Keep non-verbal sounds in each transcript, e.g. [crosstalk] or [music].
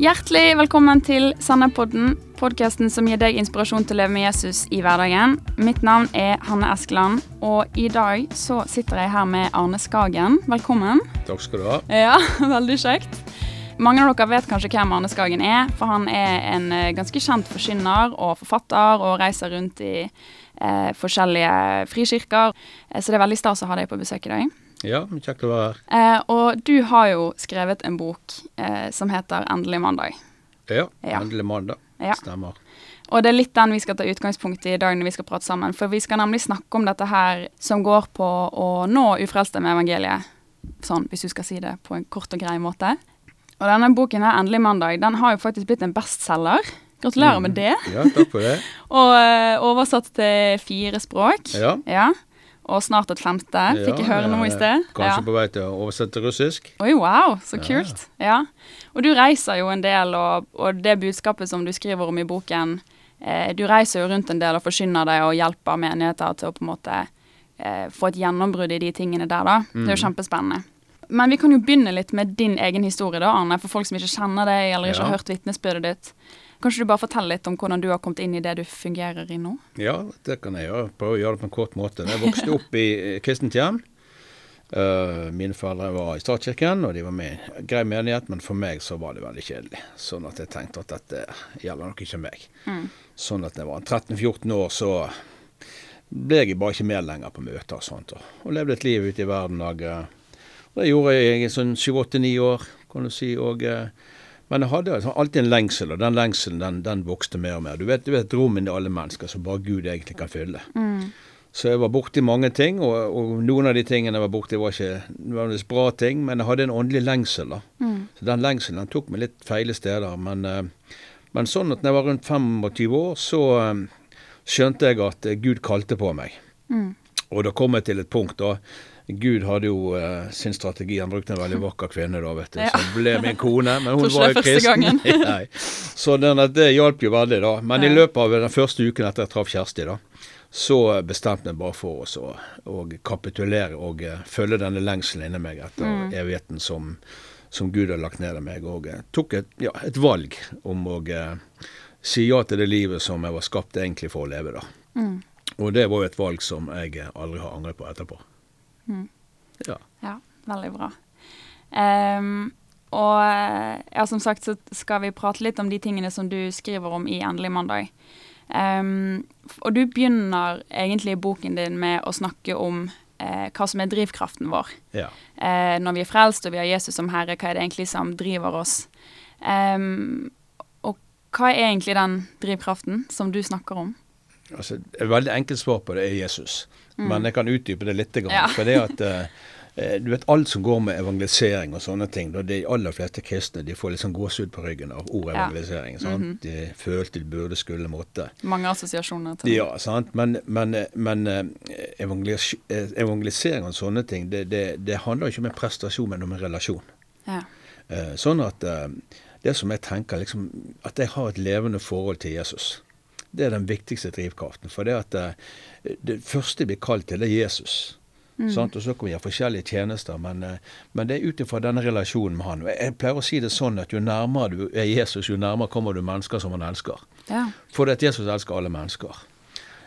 Hjertelig velkommen til Sannepodden, podkasten som gir deg inspirasjon til å leve med Jesus i hverdagen. Mitt navn er Hanne Eskeland, og i dag så sitter jeg her med Arne Skagen. Velkommen. Takk skal du ha. Ja, [laughs] veldig kjekt. Mange av dere vet kanskje hvem Arne Skagen er, for han er en eh, ganske kjent forkynner og forfatter og reiser rundt i eh, forskjellige frikirker. Eh, så det er veldig stas å ha deg på besøk i dag. Ja, kjekt å være her. Eh, og du har jo skrevet en bok eh, som heter 'Endelig mandag'. Ja, Ja. endelig mandag. Ja. Stemmer. Og det er litt den vi skal ta utgangspunkt i i dag når vi skal prate sammen. For vi skal nemlig snakke om dette her som går på å nå ufrelste med evangeliet. Sånn, hvis du skal si det på en kort og grei måte. Og denne boken her, 'Endelig mandag', den har jo faktisk blitt en bestselger. Gratulerer med det. Ja, takk for det. [laughs] Og eh, oversatt til fire språk. Ja. Ja. Og snart et femte, fikk jeg høre noe i sted. Kanskje på vei til å oversette til russisk. Oi, wow, så kult. Ja. Og du reiser jo en del, og, og det budskapet som du skriver om i boken eh, Du reiser jo rundt en del og forsyner deg og hjelper menigheter til å på en måte eh, få et gjennombrudd i de tingene der, da. Det er jo Mm. kjempespennende. Men vi kan jo begynne litt med din egen historie, da, Arne, for folk som ikke kjenner deg eller ikke Ja. har hørt vitnesbyrdet ditt. Kanskje du bare forteller litt om hvordan du har kommet inn i det du fungerer i nå? Ja, det kan jeg gjøre. Prøve å gjøre det på en kort måte. Jeg vokste opp i eh, kristent hjem. Eh, mine foreldre var i statskirken, og de var med i grei menighet, men for meg så var det veldig kjedelig. Sånn at jeg tenkte at dette gjelder nok ikke meg. Mm. Sånn at da jeg var 13-14 år, så ble jeg bare ikke med lenger på møter og sånt. Og, og levde et liv ute i verden. Og, eh, og det gjorde jeg i sånn 7-8-9 år, kan du si. og... eh, men jeg hadde altså alltid en lengsel, og den lengselen den, den vokste mer og mer. Du vet, du vet rommet i alle mennesker som bare Gud egentlig kan fylle. Mm. Så jeg var borti mange ting, og, og noen av de tingene jeg var borti, var ikke nødvendigvis bra ting, men jeg hadde en åndelig lengsel. da. Mm. Så den lengselen den tok meg litt feile steder. Men, eh, men sånn at når jeg var rundt 25 år, så eh, skjønte jeg at Gud kalte på meg. Mm. Og da kom jeg til et punkt da Gud hadde jo uh, sin strategi. Han brukte en veldig [laughs] vakker kvinne da, vet du. Ja. Som ble min kone. Men hun var jo kristen. [laughs] Så den, det hjalp jo veldig, da. Men i løpet av den første uken etter jeg traff Kjersti, da, så bestemte jeg bare for oss å, å kapitulere og uh, følge denne lengselen inni meg etter Mm. evigheten som, som Gud har lagt ned i meg. Og uh, tok et, ja, et valg om å si ja til det livet som jeg var skapt egentlig for å leve, da. Mm. Og det var jo et valg som jeg aldri har angret på etterpå. Mm. Ja. Ja, veldig bra. Um, og ja, som sagt så skal vi prate litt om de tingene som du skriver om i Endelig mandag. Um, og du begynner egentlig boken din med å snakke om eh, hva som er drivkraften vår. ja. Eh, når vi er frelst og vi har Jesus som Herre, hva er det egentlig som driver oss? Um, og hva er egentlig den drivkraften som du snakker om? Altså, et veldig enkelt svar på det er Jesus. Men jeg kan utdype det litt. Grann, Mm. Ja. For det at eh, eh, du vet alt som går med evangelisering og sånne ting, da de aller fleste kristne de får litt sånn gåsehud på ryggen av ordet Ja. evangelisering. sant? -hmm. De følte de burde, skulle, måtte. Mange assosiasjoner til det. Ja, sant? Men, men, eh, men evangelis evangelisering og sånne ting, det, det, det handler ikke om en prestasjon, men om en relasjon. Ja. Sånn at det som jeg tenker, liksom, at jeg har et levende forhold til Jesus. Det er den viktigste drivkraften. For det at det, det første vi blir kalt til, det er Jesus. Mm. Sant? Og så kan vi gjøre forskjellige tjenester, men, eh, men det er ut ifra denne relasjonen med han. Jeg pleier å si det sånn at jo nærmere du er Jesus, jo nærmere kommer du mennesker som han elsker. ja. For det at Jesus elsker alle mennesker.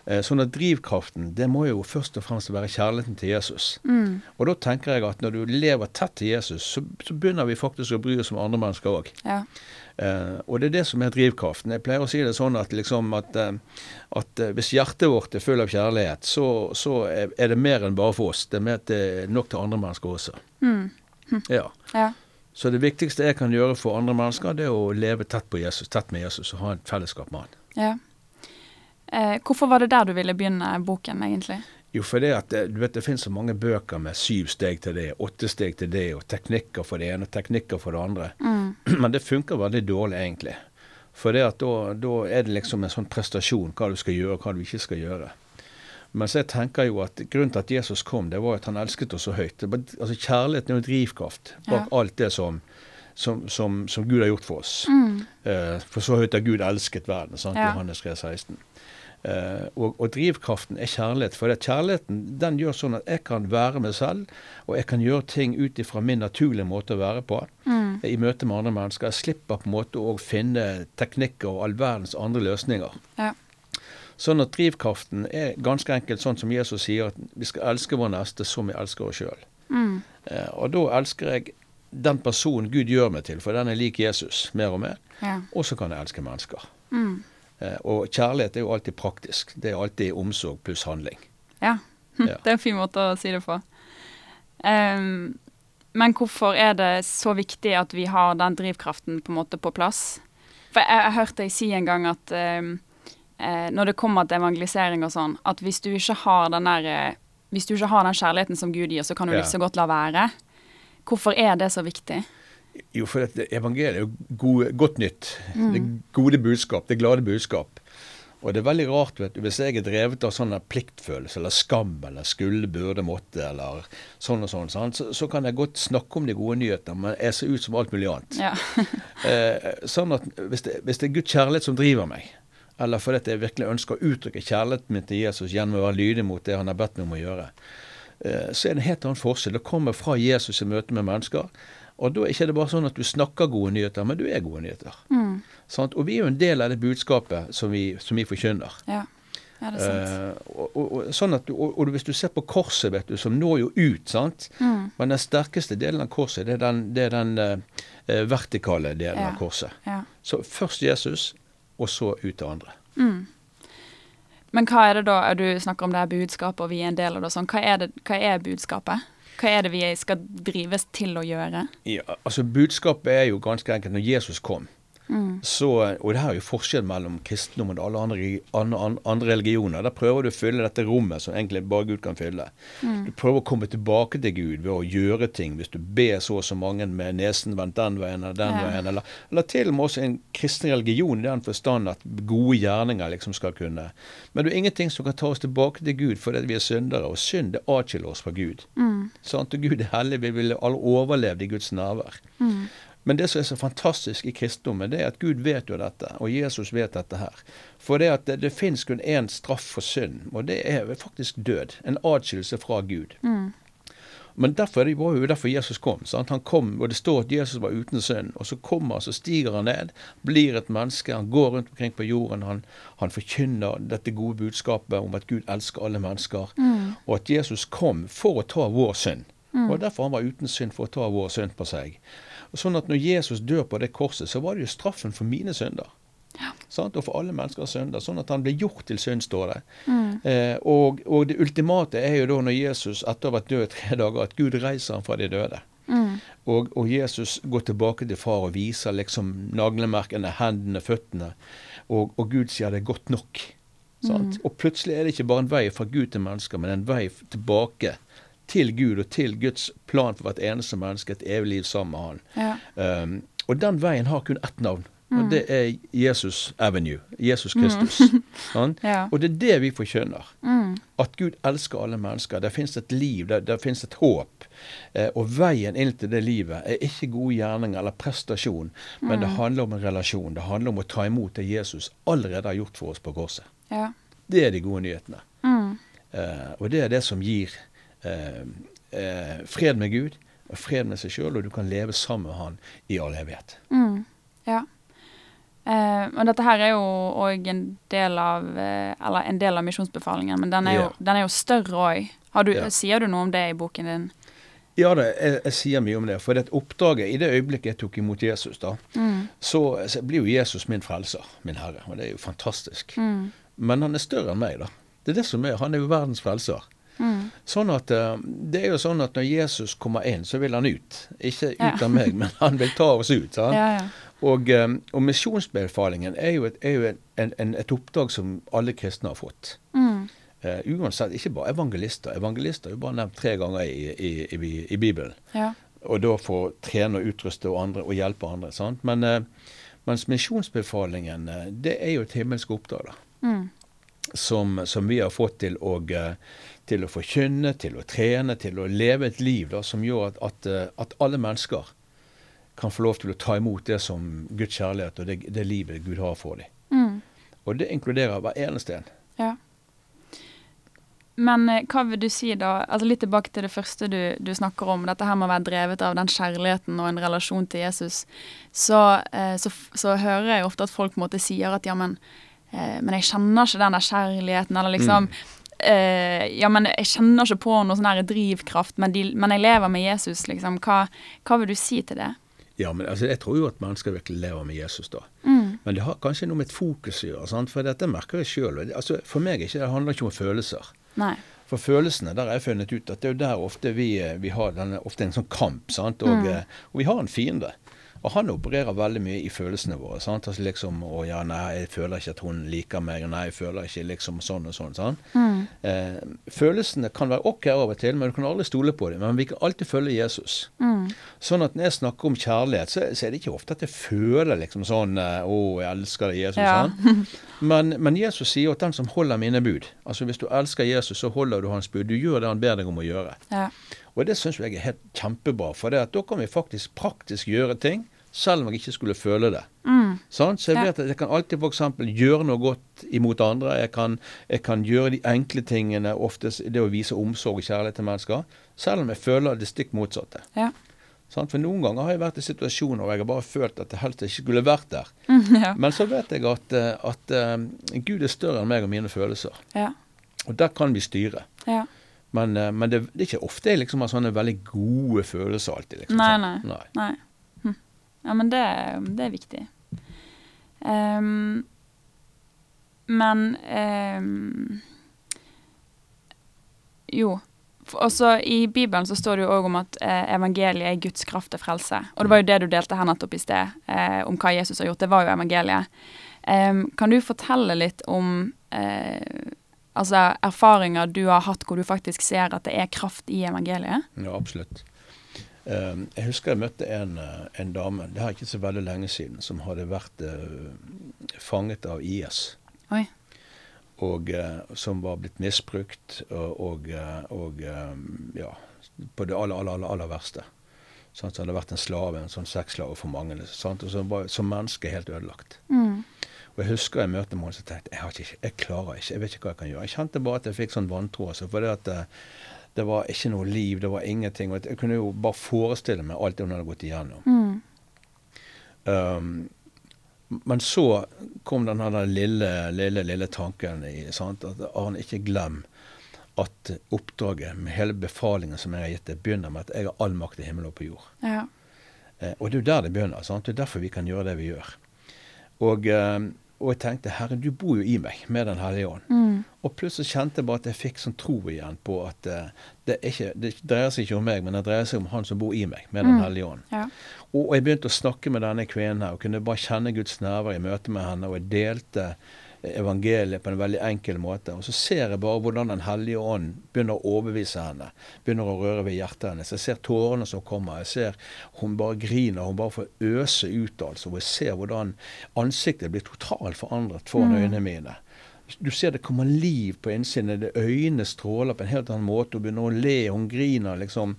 Eh, Sånn at drivkraften, det må jo først og fremst være kjærligheten til Jesus. Mm. Og da tenker jeg at når du lever tett til Jesus, så, så begynner vi faktisk å bry oss om andre mennesker òg. ja. Eh, og det er det som er drivkraften. Jeg pleier å si det sånn at, liksom at, eh, at hvis hjertet vårt er full av kjærlighet, så, så er, det mer enn bare for oss. Det er mer til, nok til andre mennesker også. Mm. Ja. [laughs] ja. Så det viktigste jeg kan gjøre for andre mennesker, det er å leve tett på Jesus, tett med Jesus og ha et fellesskap med han. Ja. Eh, hvorfor var det der du ville begynne boken, egentlig? Jo, for det at eh, du vet det finnes så mange bøker med syv steg til det, åtte steg til det, og teknikker for det ene og teknikker for det andre. Mm. [clears throat] Men det funker veldig dårlig, egentlig. For det at da, da er det liksom en sånn prestasjon, hva du skal gjøre, hva du ikke skal gjøre. Mens jeg tenker jo at grunnen til at Jesus kom, det var at han elsket oss så høyt. Altså Kjærligheten er jo drivkraft bak Ja. alt det som, som, som, som Gud har gjort for oss. Mm. Eh, for så høyt har Gud elsket verden. sant? Ja. Johannes 3, 16. Eh, og, og drivkraften er kjærlighet. For det, kjærligheten den gjør sånn at jeg kan være meg selv, og jeg kan gjøre ting ut ifra min naturlige måte å være på. Mm. i møte med andre mennesker. Jeg slipper på en måte å finne teknikker og all verdens andre løsninger. Ja. Sånn at drivkraften er ganske enkelt sånn som Jesus sier, at vi skal elske vår neste som vi elsker oss sjøl. Mm. Eh, og da elsker jeg den personen Gud gjør meg til, for den er lik Jesus mer og mer. Ja. Og så kan jeg elske mennesker. Mm. Eh, og kjærlighet er jo alltid praktisk. Det er alltid omsorg pluss handling. Ja. [laughs] Ja. Det er en fin måte å si det på. Um, men hvorfor er det så viktig at vi har den drivkraften på en måte på plass? For jeg, jeg hørte deg si en gang at um, eh, når det kommer til evangelisering og sånn, at hvis du ikke har den der eh, Hvis du ikke har den kjærligheten som Gud gir, så kan du Ja. like så godt la være. Hvorfor er det så viktig? Jo, for at evangeliet er jo gode, godt nytt. Mm. Det gode budskap, det glade budskap. Og det er veldig rart vet du, hvis jeg er drevet av sånn pliktfølelse eller skam eller skulle, burde, måtte eller sånn og sånn, sånn Så, så kan jeg godt snakke om de gode nyhetene, men jeg ser ut som alt mulig annet. Ja. [laughs] Eh, sånn at hvis det, hvis det er Guds kjærlighet som driver meg, eller fordi jeg virkelig ønsker å uttrykke kjærligheten min til Jesus gjennom å være lydig mot det han har bedt meg om å gjøre, så er det en helt annen forskjell. Det kommer fra Jesus i møte med mennesker. Og da er det ikke bare sånn at du snakker gode nyheter, men du er gode nyheter. Mm. Sant? Og vi er jo en del av det budskapet som vi, som vi forkynner. ja. Ja, det er sant. Eh, og, og, og, sånn at du, og, og hvis du ser på korset, vet du, som når jo ut, sant. Mm. Men den sterkeste delen av korset, det er den, det er den eh, eh, vertikale delen Ja. av korset. Ja. Så først Jesus, og så ut til andre. Mm. Men hva er det da, du snakker om det her budskapet, og vi er en del av det og sånn. Hva er, det, hva er budskapet? Hva er det vi skal drives til å gjøre? Ja, altså Budskapet er jo ganske enkelt når Jesus kom. Mm. Så, og det her er jo forskjell mellom kristendommen og alle andre, andre, andre religioner. Der prøver du å fylle dette rommet som egentlig bare Gud kan fylle. Mm. Du prøver å komme tilbake til Gud ved å gjøre ting. Hvis du ber så og så mange med nesen vendt den veien eller den Ja. veien. Eller, eller til og med også en kristen religion i den forstand at gode gjerninger liksom skal kunne Men det er ingenting som kan ta oss tilbake til Gud fordi vi er syndere. Og synd det atskiller oss fra Gud. Mm. Sant? Og Gud er hellig. Vi ville alle overlevd i Guds nærvær. Mm. Men det som er så fantastisk i kristendommen, det er at Gud vet jo dette, og Jesus vet dette her. For det at det, det finnes kun én straff for synd, og det er faktisk død. En atskillelse fra Gud. Mm. Men derfor det var jo derfor Jesus kom. Sant? Han kom, og Det står at Jesus var uten synd. Og så kommer så stiger han ned, blir et menneske. Han går rundt omkring på jorden. Han, han forkynner dette gode budskapet om at Gud elsker alle mennesker. Mm. Og at Jesus kom for å ta vår synd. Mm. Og derfor han var uten synd, for å ta vår synd på seg. Og sånn at når Jesus dør på det korset, så var det jo straffen for mine synder. Sant? Og for alle menneskers synder. Sånn at han ble gjort til synd, står det. Mm. Eh, og, og det ultimate er jo da når Jesus etter å ha vært død tre dager, at Gud reiser ham fra de døde. Mm. Og, og Jesus går tilbake til far og viser liksom naglemerkene, hendene, føttene. Og, og Gud sier det er godt nok. Sant? Og plutselig er det ikke bare en vei fra Gud til mennesker, men en vei tilbake til Gud og til Guds plan for hvert eneste menneske, et evig liv sammen med Han. Ja. Um, og den veien har kun ett navn, og det er Jesus Avenue. Jesus Kristus. [laughs] Sant? Ja. Og det er det vi forkynner. Mm. At Gud elsker alle mennesker. Der finnes et liv, der, der finnes et håp. Eh, og veien inn til det livet er ikke gode gjerninger eller prestasjon, men det handler om en relasjon. Det handler om å ta imot det Jesus allerede har gjort for oss på korset. Ja. Det er de gode nyhetene. Mm. Eh, og det er det som gir fred med Gud og fred med seg sjøl, og du kan leve sammen med Han i all evighet. Mm. Ja. Eh, og dette her er jo òg en del av eh, Eller en del av misjonsbefalingen, men den er jo, Ja. den er jo større òg. Ja. Sier du noe om det i boken din? Ja, det, jeg, jeg sier mye om det. For det oppdraget, i det øyeblikket jeg tok imot Jesus, da, Mm. så, så blir jo Jesus min frelser, min Herre. Og det er jo fantastisk. Mm. Men han er større enn meg, da. Det er det som er. Han er jo verdens frelser. Mm. Sånn at eh, Det er jo sånn at når Jesus kommer inn, så vil han ut. Ikke ut Ja. av meg, [laughs] men han vil ta oss ut. sant? Ja, ja. Og, eh, og misjonsbefalingen er jo, et, er jo en, en, et oppdrag som alle kristne har fått. Mm. Uh, uansett, ikke bare evangelister. Evangelister er jo bare nevnt tre ganger i, i, i, i Bibelen. ja. Og da få trene og utruste og, andre, og hjelpe andre. sant? Men uh, mens misjonsbefalingen, det er jo et himmelsk oppdrag. da Mm. Som, som vi har fått til å, eh, til å forkynne, til å trene, til å leve et liv da, som gjør at, at, eh, at alle mennesker kan få lov til å ta imot det som Guds kjærlighet og det, det livet Gud har for dem. Mm. Og det inkluderer hver eneste en. Ja. Men eh, hva vil du si da, altså litt tilbake til det første du, du snakker om, dette her med å være drevet av den kjærligheten og en relasjon til Jesus, så, så, så hører jeg ofte at folk måte sier at ja, men, men jeg kjenner ikke den der kjærligheten, eller liksom eh, Ja, men jeg kjenner ikke på noe sånn her drivkraft, men, de, men jeg lever med Jesus, liksom. Hva, hva vil du si til det? Ja, men altså, jeg tror jo at mennesker virkelig lever med Jesus, da. Mm. Men det har kanskje noe med et fokus å gjøre. Sant? For dette merker jeg sjøl. Altså, for meg ikke, det handler ikke om følelser. Nei. For følelsene, der har jeg funnet ut at det er jo der ofte vi, eh, vi har denne, ofte en sånn kamp. sant? Og, mm. og vi har en fiende. Og han opererer veldig mye i følelsene våre. sant? Altså liksom Å ja, nei, jeg føler ikke at hun liker meg. Nei, jeg føler ikke liksom sånn og sånn. sant? Eh, følelsene kan være ok av og til, men du kan aldri stole på dem. Men vi kan alltid følge Jesus. Sånn at når jeg snakker om kjærlighet, så, så er det ikke ofte at jeg føler liksom sånn eh, Å, jeg elsker deg, Jesus. Ja. [laughs] Men, men Jesus sier jo at den som holder mine bud Altså Hvis du elsker Jesus, så holder du hans bud. Du gjør det han ber deg om å gjøre. Ja. Og det syns jeg er helt kjempebra, for det at da kan vi faktisk praktisk gjøre ting, selv om jeg ikke skulle føle det. Sant? Så jeg vet at jeg kan alltid f.eks. gjøre noe godt imot andre. Jeg kan, jeg kan gjøre de enkle tingene, oftest det å vise omsorg og kjærlighet til mennesker, selv om jeg føler det stikk motsatte. Ja. Sånn? For noen ganger har jeg vært i situasjoner hvor jeg har bare følt at jeg helst ikke skulle vært der. ja. Men så vet jeg at, eh, at eh, Gud er større enn meg og mine følelser. ja. Og der kan vi styre. ja. Men, eh, men det, det er ikke ofte jeg liksom har sånne veldig gode følelser alltid. Liksom, Nei, nei. nei. Nei. Ja, men det, det er viktig. Um, men um, Jo. Også I Bibelen så står det jo òg om at eh, evangeliet er Guds kraft til frelse. Og det var jo det du delte her nettopp i sted, eh, om hva Jesus har gjort. Det var jo evangeliet. Um, kan du fortelle litt om eh, altså erfaringer du har hatt hvor du faktisk ser at det er kraft i evangeliet? Ja, absolutt. Eh, jeg husker jeg møtte en, eh, en dame, det er ikke så veldig lenge siden, som hadde vært eh, fanget av IS. Oi. Og eh, som var blitt misbrukt og, og, ja, på det aller, aller, aller, verste. Sånn, Så hadde vært en slave, en sånn sexslave for mange. Sånn, Og så var som menneske helt ødelagt. Og jeg husker jeg møtte henne og tenkte jeg, ikke, jeg klarer ikke, jeg vet ikke hva jeg kan gjøre. Jeg kjente bare at jeg fikk sånn vantro. Altså, for det at det, var ikke noe liv, det var ingenting. Jeg kunne jo bare forestille meg alt det hun hadde gått igjennom. Um, men så kom den lille, lille, lille tanken i sant? at Arne, ikke glem at oppdraget med hele befalingen som jeg har gitt deg, begynner med at jeg har all makt i himmel og på jord. Ja. Uh, og det er jo der det begynner. Sant? Det er derfor vi kan gjøre det vi gjør. Og, eh, og jeg tenkte Herre, du bor jo i meg med Den hellige ånd. Og plutselig kjente jeg bare at jeg fikk sånn tro igjen på at uh, det, ikke, det dreier seg ikke om meg, men det dreier seg om Han som bor i meg med Den hellige ånd. Ja. Og, og jeg begynte å snakke med denne kvinnen her, og kunne bare kjenne Guds nerver i møte med henne. Og jeg delte evangeliet på en veldig enkel måte. Og så ser jeg bare hvordan Den hellige ånd begynner å overbevise henne. Begynner å røre ved hjertet hennes. Jeg ser tårene som kommer. Jeg ser hun bare griner. Hun bare får øse ut, altså. Og jeg ser hvordan ansiktet blir totalt forandret foran øynene mine. Du ser det kommer liv på innsiden. Det Øynene stråler på en helt annen måte. Hun begynner å le, hun griner, liksom.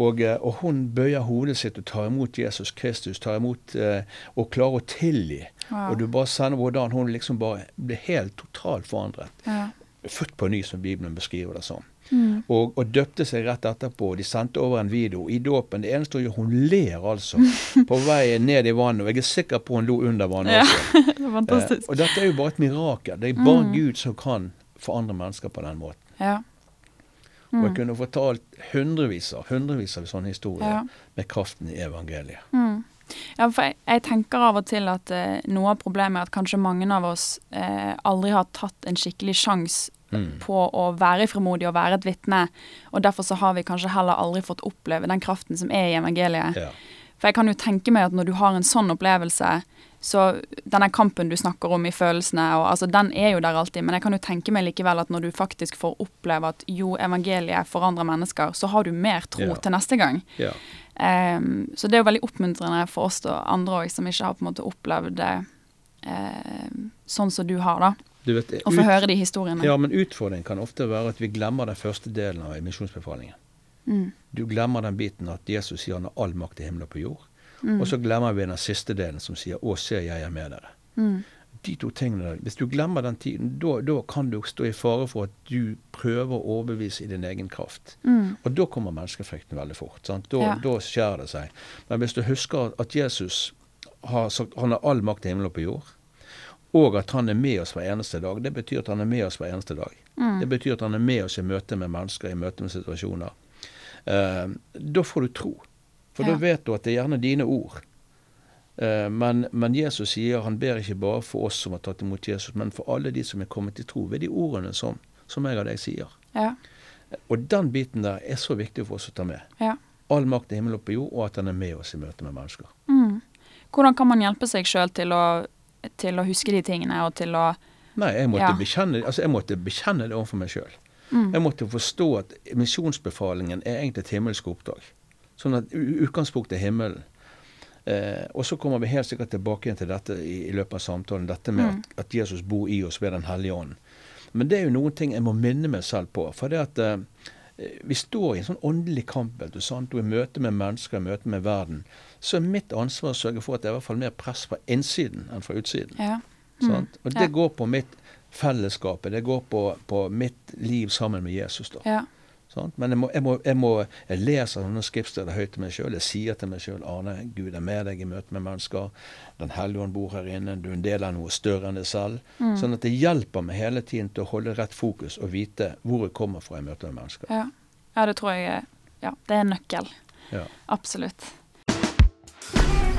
Og, eh, og hun bøyer hodet sitt og tar imot Jesus Kristus, tar imot eh, og klarer å tilgi. Wow. Og du bare sender hvordan hun liksom bare blir helt totalt forandret. Ja. Født på ny, som Bibelen beskriver det som. Mm. Og, og døpte seg rett etterpå. De sendte over en video i dåpen. Det eneste hun ler altså [laughs] på vei ned i vannet. Og jeg er sikker på hun lo under vannet Ja. også. [laughs] det fantastisk. Eh, og dette er jo bare et mirakel. Det er bare Mm. Gud som kan forandre mennesker på den måten. Ja. Og jeg Mm. kunne fortalt hundrevis av, hundrevis av sånne historier Ja. med kraften i evangeliet. Mm. Ja, for jeg, jeg tenker av og til at eh, noe av problemet er at kanskje mange av oss eh, aldri har tatt en skikkelig sjanse Mm. på å være frimodig og være et vitne. Og derfor så har vi kanskje heller aldri fått oppleve den kraften som er i evangeliet. Ja. For jeg kan jo tenke meg at når du har en sånn opplevelse, så denne kampen du snakker om i følelsene, og, altså, den er jo der alltid. Men jeg kan jo tenke meg likevel at når du faktisk får oppleve at jo, evangeliet forandrer mennesker, så har du mer tro Ja. til neste gang. ja. Um, så det er jo veldig oppmuntrende for oss og andre òg, som ikke har på en måte opplevd det uh, sånn som du har, da. Du vet, Å få høre de historiene. Ja, men utfordringen kan ofte være at vi glemmer den første delen av misjonsbefalingen. Mm. Du glemmer den biten at Jesus sier han har all makt i himmelen og på jord. Mm. Og så glemmer vi den siste delen som sier 'Å, se, jeg er med dere'. Mm. de to tingene Hvis du glemmer den tiden, da, kan du stå i fare for at du prøver å overbevise i din egen kraft. Mm. Og da kommer menneskefrykten veldig fort. Da, Ja. da skjærer det seg. Men hvis du husker at Jesus har sagt han har all makt i himmelen og på jord, og at han er med oss hver eneste dag, det betyr at han er med oss hver eneste dag. Mm. Det betyr at han er med oss i møte med mennesker, i møte med situasjoner. Eh, da får du tro. For Ja. da vet du at det er gjerne dine ord. Eh, men, men Jesus sier han ber ikke bare for oss som har tatt imot Jesus, men for alle de som er kommet til tro ved de ordene som, som jeg og deg sier. Ja. Og den biten der er så viktig for oss å ta med. Ja. All makt i himmel og på jord, og at han er med oss i møte med mennesker. Mm. Hvordan kan man hjelpe seg sjøl til, å- til å huske de tingene, og til å Nei, jeg måtte, Ja. bekjenne, altså jeg måtte bekjenne det overfor meg sjøl. mm. Jeg måtte forstå at misjonsbefalingen er egentlig et himmelsk oppdrag. Sånn at utgangspunktet er himmelen. Eh, og så kommer vi helt sikkert tilbake igjen til dette i, i løpet av samtalen, dette med Mm. at, at Jesus bor i oss ved Den hellige ånd. Men det er jo noen ting jeg må minne meg selv på. For det at eh, vi står i en sånn åndelig kamp, vet du, sant? og i møte med mennesker, i møte med verden, så er mitt ansvar å sørge for at det er i hvert fall mer press fra innsiden enn fra utsiden. Ja. Mm. Og det Ja. går på mitt fellesskapet, det går på, på mitt liv sammen med Jesus. da. Ja. Sånn? Men jeg, må, jeg, må, jeg, må, jeg leser sånne skriftsteder høyt til meg sjøl. Jeg sier til meg sjøl Arne, Gud er med deg i møte med mennesker. Den hellige ånd bor her inne. Du er en del av noe større enn deg selv. Mm. Sånn at det hjelper meg hele tiden til å holde rett fokus og vite hvor jeg kommer fra i møte med mennesker. Ja. ja, det tror jeg Ja, det er en nøkkel. Ja. Absolutt. Yeah.